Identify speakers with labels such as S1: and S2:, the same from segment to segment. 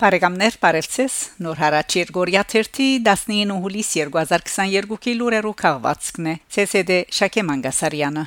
S1: Բարեկամներ, բարևձեզ։ Նոր հարաճ Երգորիա 19 հուլիս 2022-ի լուրերով քաղվածքն է։ ՑՍԴ Շակե Մանգասարյանը։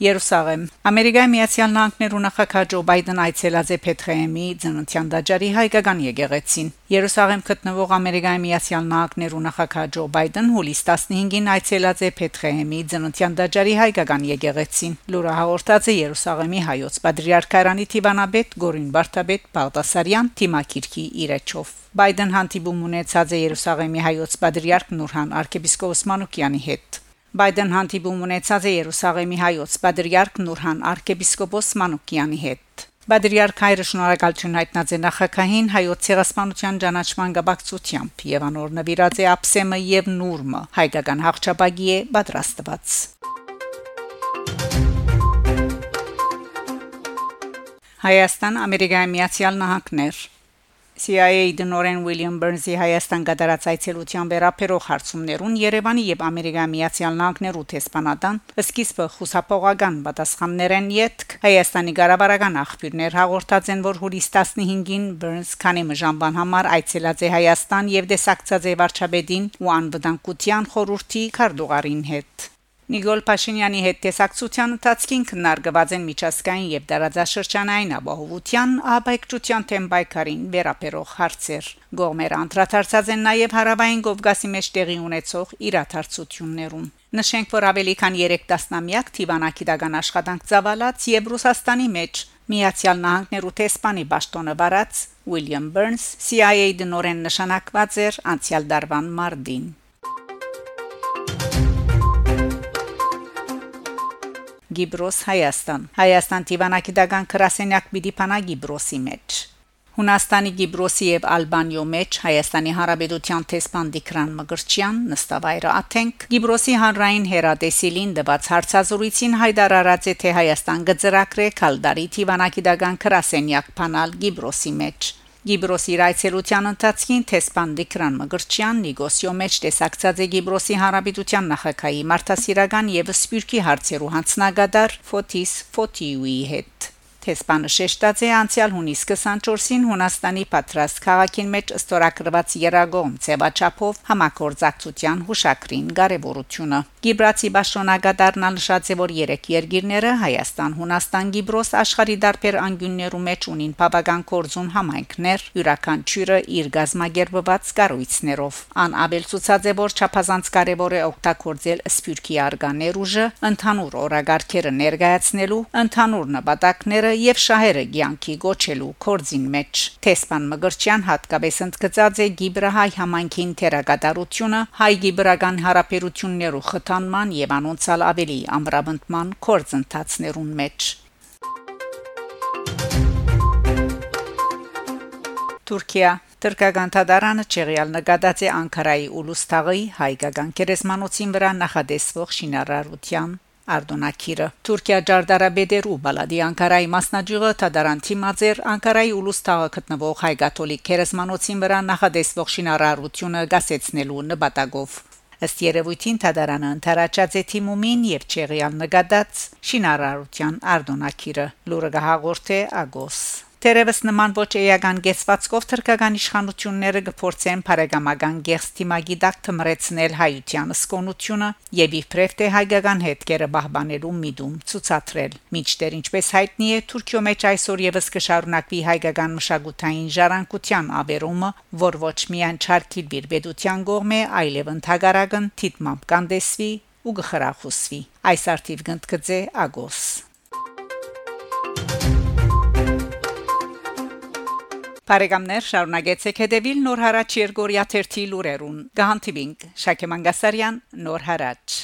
S1: Երուսաղեմ Ամերիկայի Միացյալ Նահանգներու նախագահ Ջո Բայդեն այցելած է Փետրեեմի ծննդյան դաջարի հայկական եկեղեցին Երուսաղեմ գտնվող Ամերիկայի Միացյալ Նահանգներու նախագահ Ջո Բայդեն հուլիս 15-ին այցելած է Փետրեեմի ծննդյան դաջարի հայկական եկեղեցին լուրը հաղորդած է Երուսաղեմի հայոց պատրիարքարանի Տիվանաբեդ Գորին Բարթաբեդ Բաղդասարյան Թիմակիրքի իրեչով Բայդեն հանդիպում ունեցած է Երուսաղեմի հայոց պատրիարք Նուրհան arczepiskopos Մանուկյանի հետ Բայդեն հանդիպում ունեցած է Երուսաղեմի հայոց Պատրիարք Նուրհան arczepiskopos Մանուկյանի հետ։ Բադրիարք հայրը շնորհակալություն հայտնած է նախակահին հայոց ցեղասպանության ճանաչման գաբակցությամբ եւ անոր նվիրած է ափսեմը եւ նուրմը հայկական հաղճապագի է պատրաստված Հայաստան Ամերիկայի Միացյալ Նահանգներ CIA դնորեն Ուիլյամ Բերնսի Հայաստան գդարած այցելության վերապերող հարցումներուն Երևանի եւ Ամերիկայի Միացյալ Նահանգներու տեսփանատան սկիզբը խուսափողական պատասխաններ են յետք Հայաստանի ղարաբարական աղբյուրներ հաղորդած են որ հուլիս 15-ին Բերնս քանի մժամբան համար այցելած է Հայաստան եւ դեսակցած է վարչապետին ու անվտանգության խորհրդի քարտուղարին հետ Նիկոլ Փաշինյանի հետ տեսակցության ընթացքին քննարկված են միջազգային եւ դարաձաշրջանային ապահովության աբեկչության թեմ բայկարին վերապերող հարցեր։ Գողմերը անդրադարձած են նաեւ հարավային Կովկասի մեջ տեղի ունեցող իրադարձություններուն։ Նշենք, որ ավելի քան 3 տասնամյակ Տիվանագիտական աշխատանք ծավալած եւ Ռուսաստանի մեջ Միացյալ Նահանգներու տեսփանի ճշտոնը վարած Ուիլյամ Բերնս CIA դնորեն նշանակված էր անցյալ դարվան մարտին։ Գիբրոս Հայաստան Հայաստան Տիվանագիտական քրասենյակ պիտի փանա Գիբրոսի մեջ Հունաստանի Գիբրոսի եւ Ալբանիո մեջ Հայաստանի Հանրապետության տեսփան Դիկրան Մգրչյան նստավայրը Աթենք. Գիբրոսի հանրային հերատեսիլին դված հարցազրույցին հայտարարած է թե Հայաստան գծրակրե Քալդարի Տիվանագիտական քրասենյակ փանալ Գիբրոսի մեջ Գիբրոսի ռայցելության ընթացքին տեսփան Դիկրան Մգրչյան Նիգոսիո մեջ տեսակցած է Գիբրոսի Հանրապետության նախագահի Մարտասիրական եւ Սպյուրքի հարցերու հանձնագետար Ֆոտիս Ֆոտիուի հետ Թեսպանը շեշտած է անցյալ հունիս 24-ին Հունաստանի պատրաստ քաղաքին մեջ ստորագրված երագոմ ցեվաչափով համակորձակցության հուշակրին կարևորությունը։ Գիբրացի Բաշոնագադարն նշած է, որ երեք երկիրները Հայաստան, Հունաստան, Գիբրոս աշխարհի դարբեր անկյուններու մեջ ունին բավական կորձուն համայնքներ, յուրաքանչյուրը իր գազագերբված կառույցներով։ Ան Աբել ցուցած է, որ չափազանց կարևոր է օգտագործել սպյուրքի արգաներ ուժը ընդհանուր օրագարկերը ներկայացնելու, ընդհանուր նպատակները եւ շահերը ցանկի գոչելու կորձին մեջ Թեսպան Մգրչյան հատկապես ընդգծած է Գիբրահայ համայնքին թերագատարությունը հայ գիբրական հարաբերություններու խթանման եւ անոնցալ ավելի ամրապնդման կորձընթացներուն մեջ Թուրքիա. Թուրքական դատարանը Չեղյալ նկատած է Անկարայի ուլուստաղի հայկական կերեսմանոցին վրա նախադեсվող շինարարության Արդոնակիրը Թուրքիա Ջարդարաբեդերու բալադի Անկարայի մասնաճյուղը Թադարանտի մազեր Անկարայի ուլուստաղը գտնվող հայ կաթոլիկ քերեսմանոցին վրա նախադեсվող շինարարությունը գասեցնելու նպատակով ըստ երևույթին Թադարանը ընթարաճած է թիմումին եւ Չեղյալ նկատած շինարարության Արդոնակիրը լուրը գահաղորթե Ագոս Տերևս նման ոչ էական գեսվածքով թրկական իշխանությունները գործեն բարեկամական գեստիմագի դակ թմրեցնել հայության սկոնությունը եւ իբրև թե հայկական հետքերը բահբանելու միտում ցուցադրել։ Միջտեր ինչպես հայտնի է Թուրքիո մեջ այսօր եւս կշարունակվի հայկական մշակութային ժառանգության ավերումը, որ ոչ միայն չարքի բիրբեդության կողմ է, այլև ընդհանրական թիտմամբ կանդեսվի ու գխրախուսվի։ Այս արդիվ գնդկծե Ագոս Բարեկամներ շարունակեցեք հետևել Նոր հարաճ Երգորիա 1-ի լուրերուն։ Գահանտիվինգ Շակե Մանգասարյան Նոր հարաճ